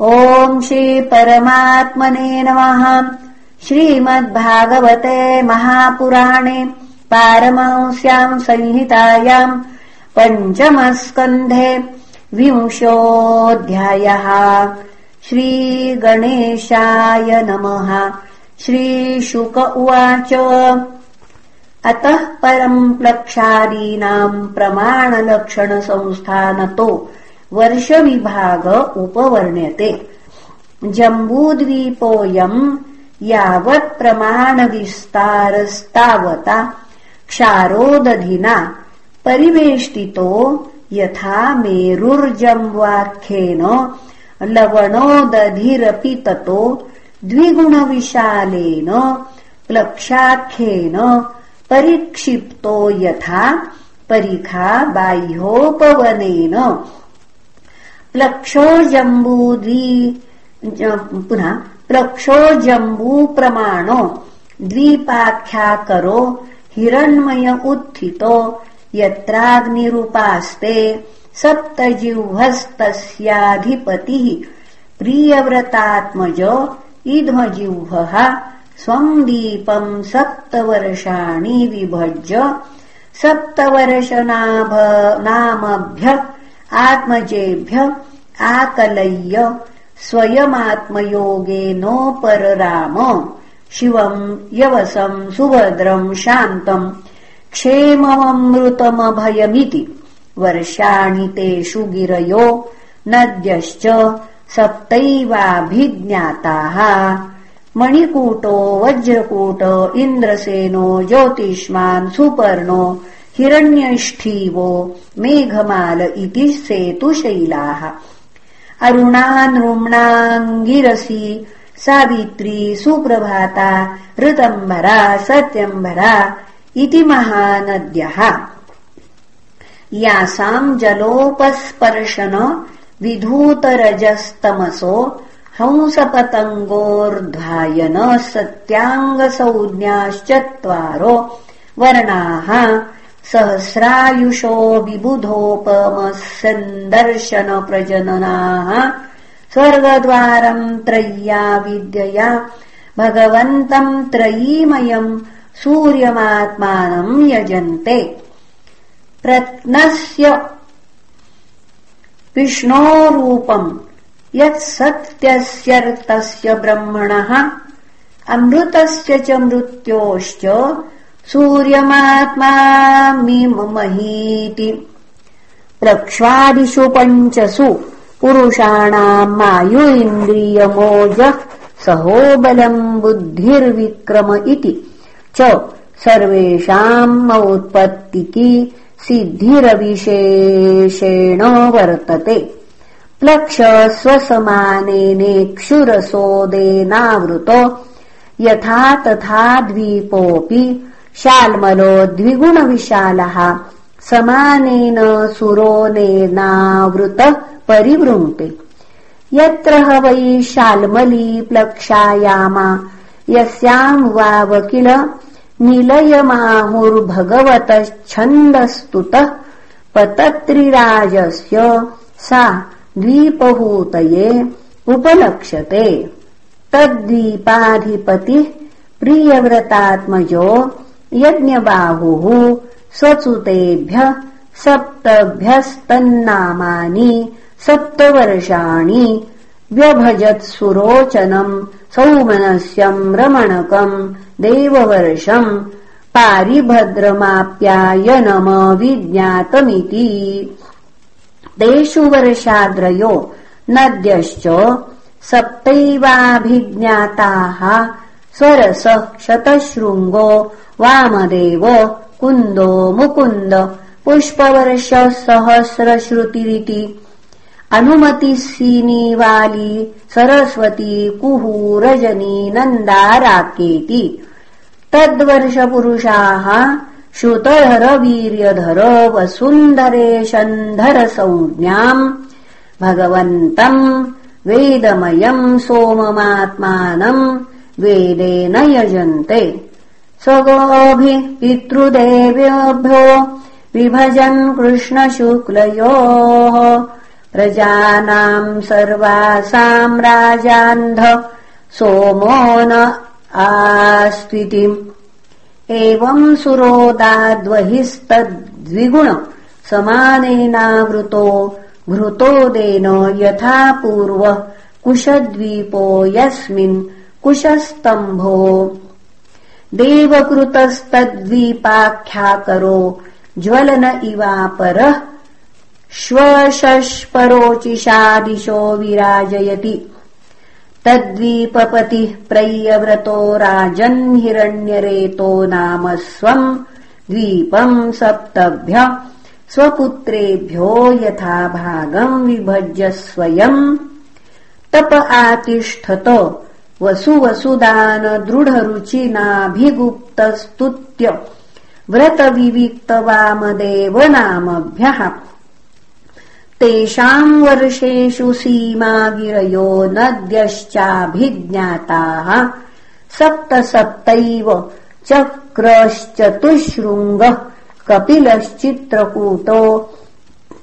ॐ श्रीपरमात्मने नमः। श्रीमद्भागवते महापुराणे पारमांस्याम् संहितायाम् पञ्चमस्कन्धे विंशोऽध्यायः। श्रीगणेशाय नमः। श्रीशुक उवाच। अतः परम् प्लक्षादीनाम् प्रमाणलक्षणसंस्थानतो वर्षविभाग उपवर्ण्यते। जम्बूद्वीपोऽयम् यावत्प्रमाणविस्तारस्तावता क्षारोदधिना परिवेष्टितो यथा मेरुर्जम्वाख्येन लवणोदधिरपि ततो द्विगुणविशालेन प्लक्षाख्येन परिक्षिप्तो यथा परिखा बाह्योपवनेन प्लक्षो जम्बूद्वी पुनः प्लक्षो जम्बूप्रमाणो द्वीपाख्याकरो हिरण्मय उत्थितो यत्राग्निरुपास्ते सप्तजिह्वस्तस्याधिपतिः प्रियव्रतात्मज इध्वजिह्वः स्वम् दीपम् सप्तवर्षाणि विभज्य सप्तवर्षनामभ्य आत्मजेभ्य आकलय्य स्वयमात्मयोगेनोपरराम। शिवम् यवसम् सुभद्रम् शान्तम् क्षेमममृतमभयमिति। वर्षाणि तेषु गिरयो नद्यश्च सप्तैवाभिज्ञाताः। मणिकूटो वज्रकूट इन्द्रसेनो ज्योतिष्मान् सुपर्णो हिरण्यष्ठीवो मेघमाल इति सेतुशैलाः। सावित्री सुप्रभाता महानद्यः। यासाम् जलोपस्पर्शन विधूतरजस्तमसो हंसपतङ्गोर्ध्वायन सत्याङ्गसंज्ञाश्चत्वारो वर्णाः सहस्रायुषो विबुधोपमस्यन्दर्शनप्रजननाः स्वर्गद्वारम् त्रय्या विद्यया भगवन्तम् त्रयीमयम् सूर्यमात्मानम् यजन्ते। प्रत्नस्य विष्णोरूपम् यत्सत्यस्यर्थस्य ब्रह्मणः अमृतस्य च मृत्योश्च प्रक्ष्वादिषु पञ्चसु पुरुषाणाम् मायु इन्द्रियमोजः सहोबलम् बुद्धिर्विक्रम इति। च सर्वेषाम् औत्पत्तिकी सिद्धिरविशेषेण वर्तते। प्लक्ष स्वसमानेनेक्षुरसोदेनावृतो यथा तथा द्वीपोऽपि शाल्मलो द्विगुणविशालः समानेन सुरोनेनावृतः परिवृङ्क्ते यत्र ह वै शाल्मली प्लक्षायामा यस्याम् वाव किल निलयमाहुर्भगवतच्छन्दस्तुतः पतत्रिराजस्य सा द्वीपहूतये उपलक्ष्यते। तद्दीपाधिपतिः प्रियव्रतात्मजो यज्ञबाहुः स्वसुतेभ्यः सप्तभ्यस्तन्नामानि सप्तवर्षाणि व्यभजत्सुरोचनम् सौमनस्यम् रमणकम् देववर्षम् पारिभद्रमाप्यायनमविज्ञातमिति तेषु वर्षाद्रयो नद्यश्च सप्तैवाभिज्ञाताः स्वरसः शतशृङ्गो वामदेव कुन्दो मुकुन्द पुष्पवर्षः सहस्रश्रुतिरिति अनुमतिसीनीवाली सरस्वती कुहूरजनी नन्दाराकेति तद्वर्षपुरुषाः श्रुतधरवीर्यधर वसुन्धरेशन्धरसंज्ञाम्। भगवन्तम् वेदमयम् सोममात्मानम् वेदेन यजन्ते स्वगोभिः पितृदेव्यभ्यो विभजन् कृष्णशुक्लयोः। रजानाम् सर्वासाम् राजान्ध सोमो न आस्त्वितिम् एवम् सुरोदाद्वहिस्तद्विगुण समानेनावृतो घृतोदेन यथा पूर्व कुशद्वीपो यस्मिन् कुशस्तम्भो। देवकृतस्तद्वीपाख्याकरो ज्वलन इवापरः श्वशष्परोचिषादिशो विराजयति। तद्वीपपतिः प्रय्यव्रतो राजन् हिरण्यरेतो नाम स्वम् द्वीपम् सप्तभ्य। स्वपुत्रेभ्यो यथा भागम् विभज्य स्वयम् तप आतिष्ठत वसुवसुदान दृढरुचिनाभिगुप्तस्तुत्य व्रतविविक्तवामदेवनामभ्यः। तेषाम् वर्षेषु सीमागिरयो नद्यश्चाभिज्ञाताः। सप्त सप्तैव चक्रश्चतुशृङ्गः कपिलश्चित्रकूटो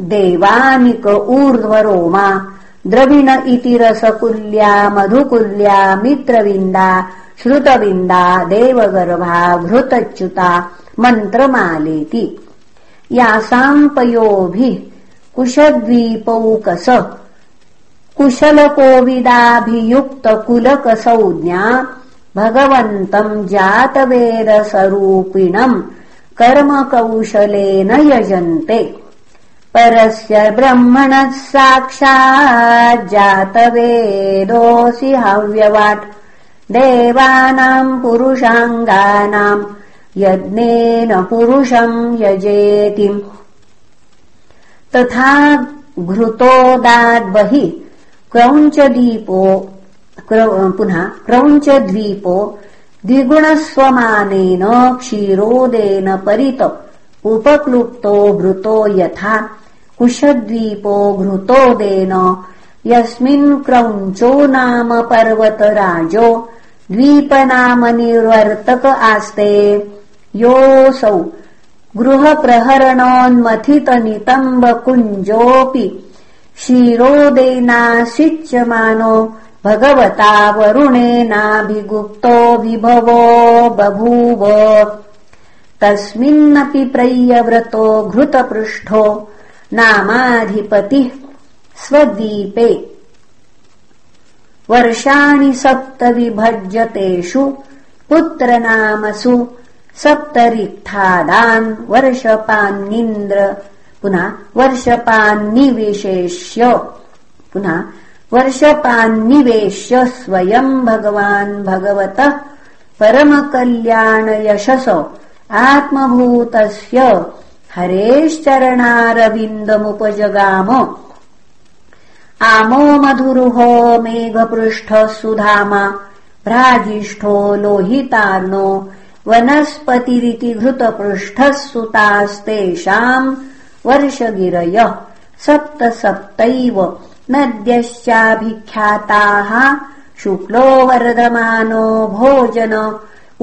देवानिक ऊर्ध्वरोमा द्रविण इति रसकुल्या मधुकुल्या मित्रविन्दा श्रुतविन्दा देवगर्भा घृतच्युता मन्त्रमालेति। यासाम् पयोभिः कुशद्वीपौकस कुशलकोविदाभियुक्तकुलकसंज्ञा भगवन्तम् जातवेदसरूपिणम् कर्मकौशलेन यजन्ते परस्य ब्रह्मणः साक्षाज्जातवेदोऽसि हव्यवाट् देवानाम् पुरुषाङ्गानाम् यज्ञेन पुरुषम् यजेतिम् तथा घृतोदाद्बहि क्रौञ्चदीपो पुनः क्रौञ्चद्वीपो द्विगुणस्वमानेन क्षीरोदेन परित उपक्लुप्तो घृतो यथा कुशद्वीपो घृतोदेन यस्मिन् क्रौञ्चो नाम पर्वतराजो द्वीपनाम निर्वर्तक आस्ते। योऽसौ गृहप्रहरणोन्मथितनितम्बकुञ्जोऽपि क्षीरोदेनासिच्यमानो भगवता वरुणेनाभिगुप्तो विभवो बभूव। तस्मिन्नपि प्रय्यव्रतो घृतपृष्ठो नामाधिपतिः स्वद्वीपे वर्षाणि सप्त विभज्यतेषु पुत्रनामसु सप्तरिक्थादान् वर्षपान्निन्द्र पुनः वर्षपान्निविशेष्य पुनः वर्षपान्निवेश्य स्वयम् भगवान् भगवतः परमकल्याणयशस आत्मभूतस्य हरेश्चरणारविन्दमुपजगाम। आमो मधुरुहो मेघपृष्ठः सुधामा भ्राजिष्ठो लोहितार्णो वनस्पतिरिति घृतपृष्ठः सुतास्तेषाम् वर्षगिरय सप्त सप्तैव नद्यश्चाभिख्याताः शुक्लो वर्धमानो भोजन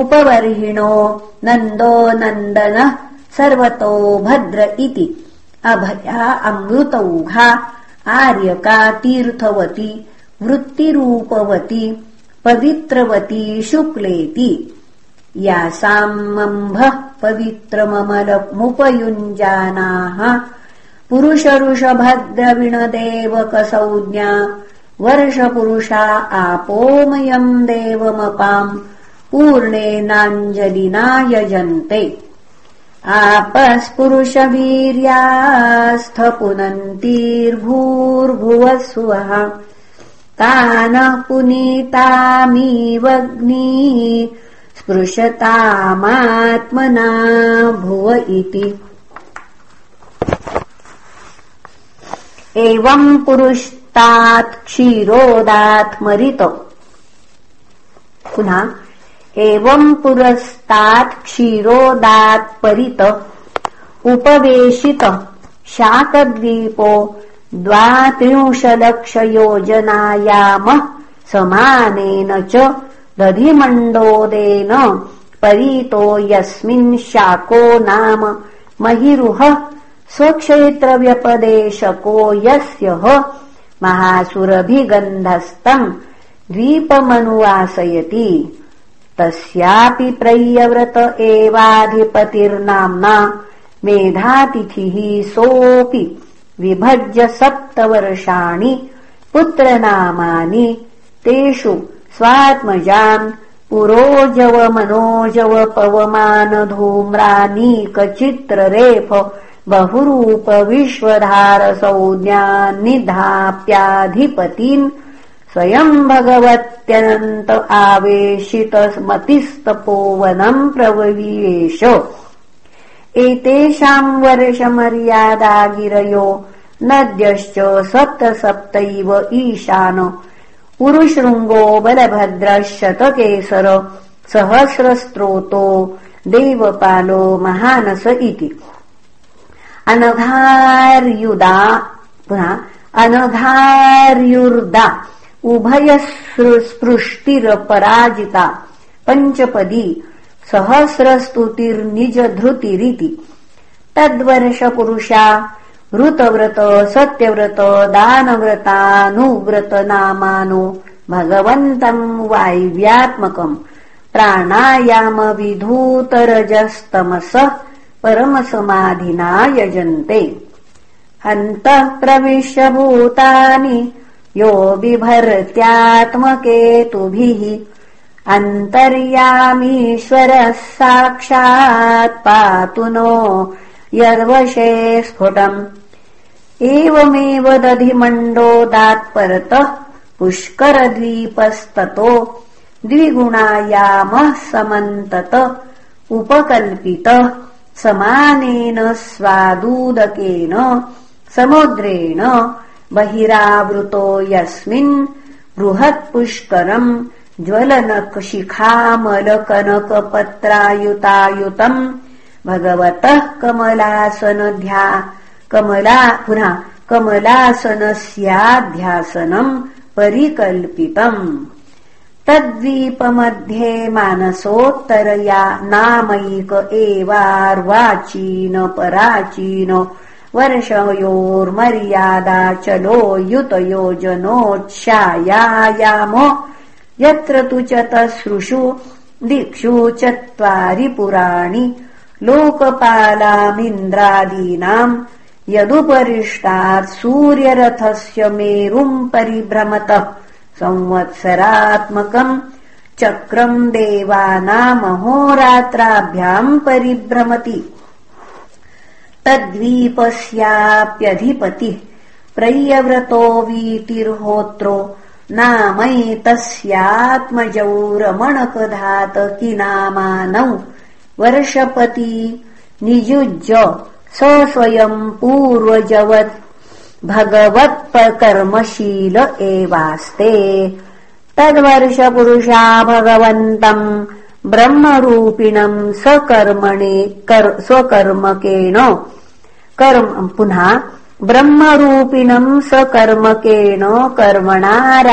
उपवर्हिणो नन्दो नन्दनः सर्वतो भद्र इति। अभया अमृतौघा आर्यका तीर्थवती वृत्तिरूपवती पवित्रवती शुक्लेति। यासामम्भः पवित्रममलमुपयुञ्जानाः। पुरुषरुषभद्रविणदेवकसंज्ञा वर्षपुरुषा आपोमयम् देवमपाम् पूर्णेनाञ्जलिना यजन्ते आपस्पुरुषवीर्यास्थ पुनन्तीर्भूर्भुवः सुवः तानः पुनीतामीवग्नी स्पृशतामात्मना भुव इति। एवम् पुरुष्टात् क्षीरोदात्मरित पुनः एवम् पुरस्तात् क्षीरोदात्परित उपवेशित शाकद्वीपो द्वात्रिंशलक्षयोजनायामः समानेन च दधिमण्डोदेन परीतो यस्मिन् शाको नाम महिरुह स्वक्षेत्रव्यपदेशको यस्य महासुरभिगन्धस्तम् द्वीपमनुवासयति तस्यापि प्रय्यव्रत एवाधिपतिर्नाम्ना मेधातिथिः सोऽपि विभज्य सप्तवर्षाणि पुत्रनामानि तेषु स्वात्मजान् पुरोजव मनोजव पवमानधूम्रानीकचित्ररेफ बहुरूप विश्वधारसौज्ञान्निधाप्याधिपतीन् स्वयम् भगवत्यनन्त आवेशितमतिस्तपोवनम् प्रवविवेश। एतेषाम् वर्षमर्यादा गिरयो नद्यश्च सप्त सप्तैव ईशान। उरुशृङ्गो बलभद्रः शतकेसर सहस्रस्त्रोतो देवपालो महानस इति। अनघार्युदा पुनः अनघार्युर्दा उभयस्पृष्टिरपराजिता पञ्चपदी सहस्रस्तुतिर्निजधृतिरिति। तद्वर्षपुरुषा ऋतव्रत सत्यव्रत दानव्रतानुव्रतनामानो भगवन्तम् वायव्यात्मकम् प्राणायामविधूतरजस्तमसः परमसमाधिना यजन्ते। हन्तः प्रविश्य भूतानि यो बिभर्त्यात्मकेतुभिः अन्तर्यामीश्वरः साक्षात् पातु नो यद्वशे स्फुटम्। एवमेव दधिमण्डोदात्परतः पुष्करद्वीपस्ततो द्विगुणायामः समन्तत उपकल्पितः समानेन स्वादूदकेन समुद्रेण बहिरावृतो यस्मिन् बृहत्पुष्करम् ज्वलनशिखामलकनकपत्रायुतायुतम् भगवतः कमलासनध्या कमला पुनः कमलासनस्याध्यासनम् परिकल्पितम् तद्वीपमध्ये मानसोत्तरया नामैक एवार्वाचीन पराचीन वर्षयोर्मर्यादाचलो युतयोजनोच्छायायाम यत्र तु चतसृषु दिक्षु चत्वारि पुराणि लोकपालामिन्द्रादीनाम् यदुपरिष्टात् सूर्यरथस्य मेरुम् परिभ्रमतः। संवत्सरात्मकम् चक्रम् देवानामहोरात्राभ्याम् परिभ्रमति तद्वीपस्याप्यधिपतिः। प्रय्यव्रतो वीतिर्होत्रो नामैतस्यात्मजौरमणकधातकिनामानौ। वर्षपति नियुज्य स स्वयम् पूर्वजवत् भगवत्पकर्मशील एवास्ते। तद्वर्षपुरुषा भगवन्तम् ब्रह्मरूपिणम् स्वकर्मणे स्वकर्मकेण कर्म पुनः ब्रह्मरूपिणम् स्वकर्मकेण कर्मणाराधयन्तीदम्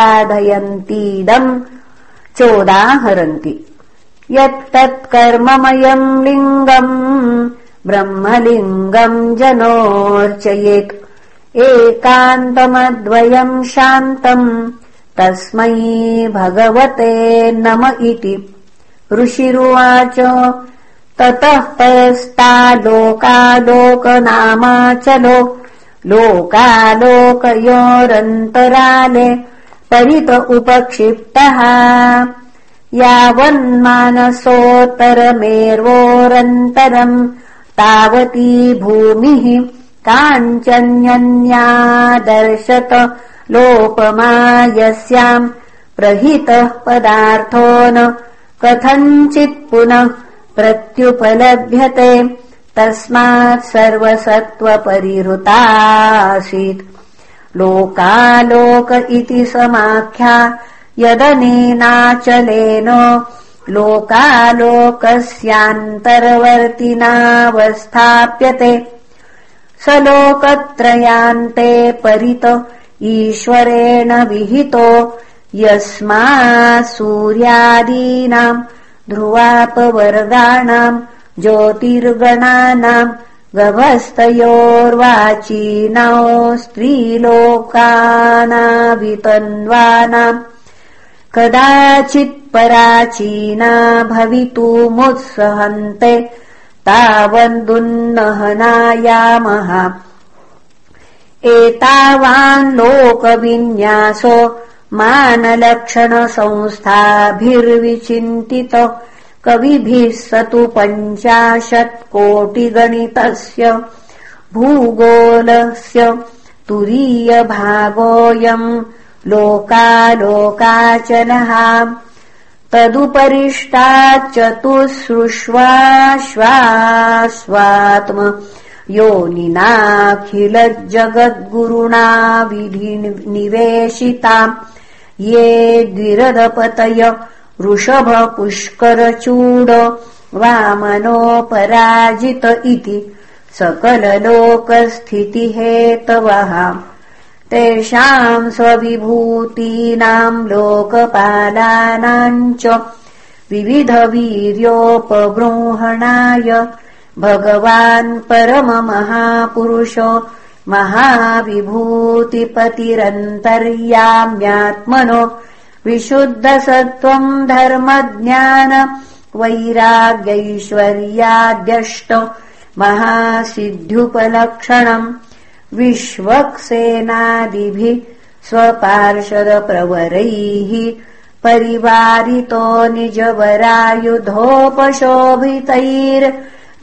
चोदाहरन्ति। यत्तत्कर्ममयम् लिङ्गम् ब्रह्मलिङ्गम् जनोर्चयेत् एकान्तमद्वयम् शान्तम् तस्मै भगवते नम इति ऋषिरुवाच। ततः परस्तालोकालोकनामाचलो लोकालोकयोरन्तराले परित उपक्षिप्तः। यावन्मानसोत्तरमेर्वोरन्तरम् तावती भूमिः काञ्चन्यन्यादर्शत लोपमा यस्याम् प्रहितः पदार्थो न कथञ्चित् पुनः प्रत्युपलभ्यते तस्मात् सर्वसत्त्वपरिहृतासीत् लोकालोक इति समाख्या यदनेनाचलेन लोकालोकस्यान्तर्वर्तिनावस्थाप्यते। स लोकत्रयान्ते परित ईश्वरेण विहितो यस्मा सूर्यादीनाम् ध्रुवापवर्गाणाम् ज्योतिर्गणानाम् गभस्तयोर्वाचीनौ स्त्रीलोकानावितन्वानाम्। कदाचित्पराचीना भवितुमुत्सहन्ते तावन्दुन्नहनायामः। एतावान् लोकविन्यासो मानलक्षणसंस्थाभिर्विचिन्तित कविभिः स तु पञ्चाशत्कोटिगणितस्य भूगोलस्य तुरीयभागोऽयम् लोकालोकाचलः तदुपरिष्टाच्चतुसृष्वाश्वास्वात्म योनिनाखिलज्जगद्गुरुणा विधि निवेशिताम् ये द्विरदपतय वृषभपुष्करचूड वामनोपराजित इति सकललोकस्थितिहेतवः। तेषाम् स्वविभूतीनाम् लोकपालानाम् च विविधवीर्योपबृंहणाय भगवान् परममहापुरुषो महाविभूतिपतिरन्तर्याम्यात्मनो विशुद्धसत्त्वम् धर्मज्ञान वैराग्यैश्वर्याद्यष्ट महासिद्ध्युपलक्षणम् विश्वक्सेनादिभिः स्वपार्षदप्रवरैः परिवारितो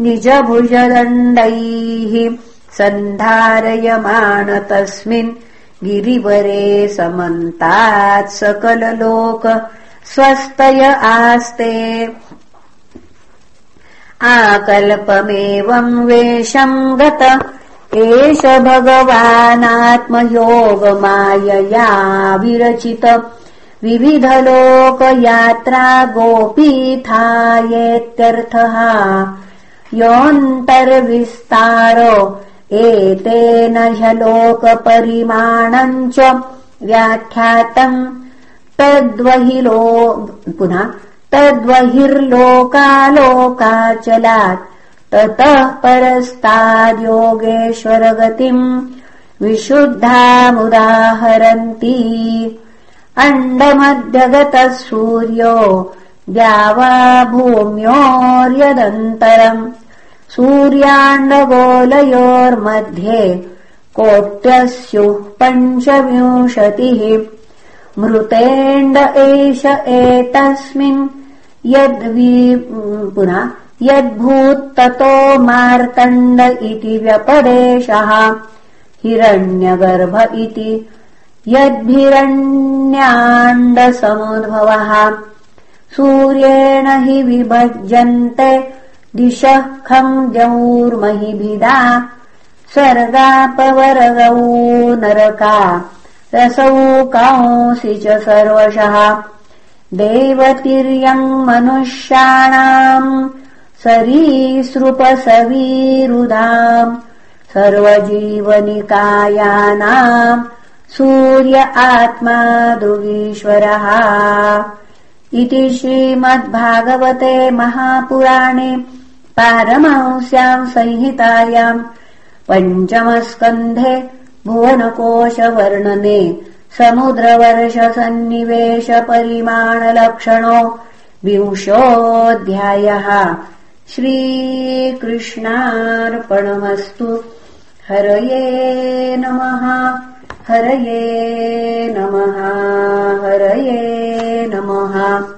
निजभुजदण्डैः सन्धारयमाण तस्मिन् गिरिवरे समन्तात् सकललोक स्वस्तय आस्ते। आकल्पमेवम् वेषम् गत एष भगवानात्मयोगमायया विरचित। विविधलोकयात्रा गोपीथायेत्यर्थः। योऽन्तर्विस्तारो एतेन ह्यलोकपरिमाणम् च व्याख्यातम् तद्वहिलो पुनः तद्वहिर्लोकालोकाचलात् ततः परस्ताद्योगेश्वरगतिम् विशुद्धामुदाहरन्ती। अण्डमध्यगतः सूर्यो द्यावा भूम्योर्यदन्तरम् सूर्याण्डगोलयोर्मध्ये कोट्यस्युः पञ्चविंशतिः। मृतेण्ड एष एतस्मिन् यद्वि पुनः यद्भूत्ततो मार्तण्ड इति व्यपदेशः। हिरण्यगर्भ इति यद्भिरण्याण्डसमुद्भवः। सूर्येण हि विभज्यन्ते दिशः खम् द्यौर्महिभिदा स्वर्गापवरगौ नरका रसौ कांसि च सर्वशः। देवतिर्यम् मनुष्याणाम् सरीसृपसवीरुधाम् सर्वजीवनिकायानाम् सूर्य आत्मा दुगीश्वरः। इति श्रीमद्भागवते महापुराणे पारमांस्याम् संहितायाम् पञ्चमस्कन्धे भुवनकोशवर्णने समुद्रवर्षसन्निवेशपरिमाणलक्षणो विंशोऽध्यायः। श्रीकृष्णार्पणमस्तु। हरये नमः। हरये नमः। हरये नमः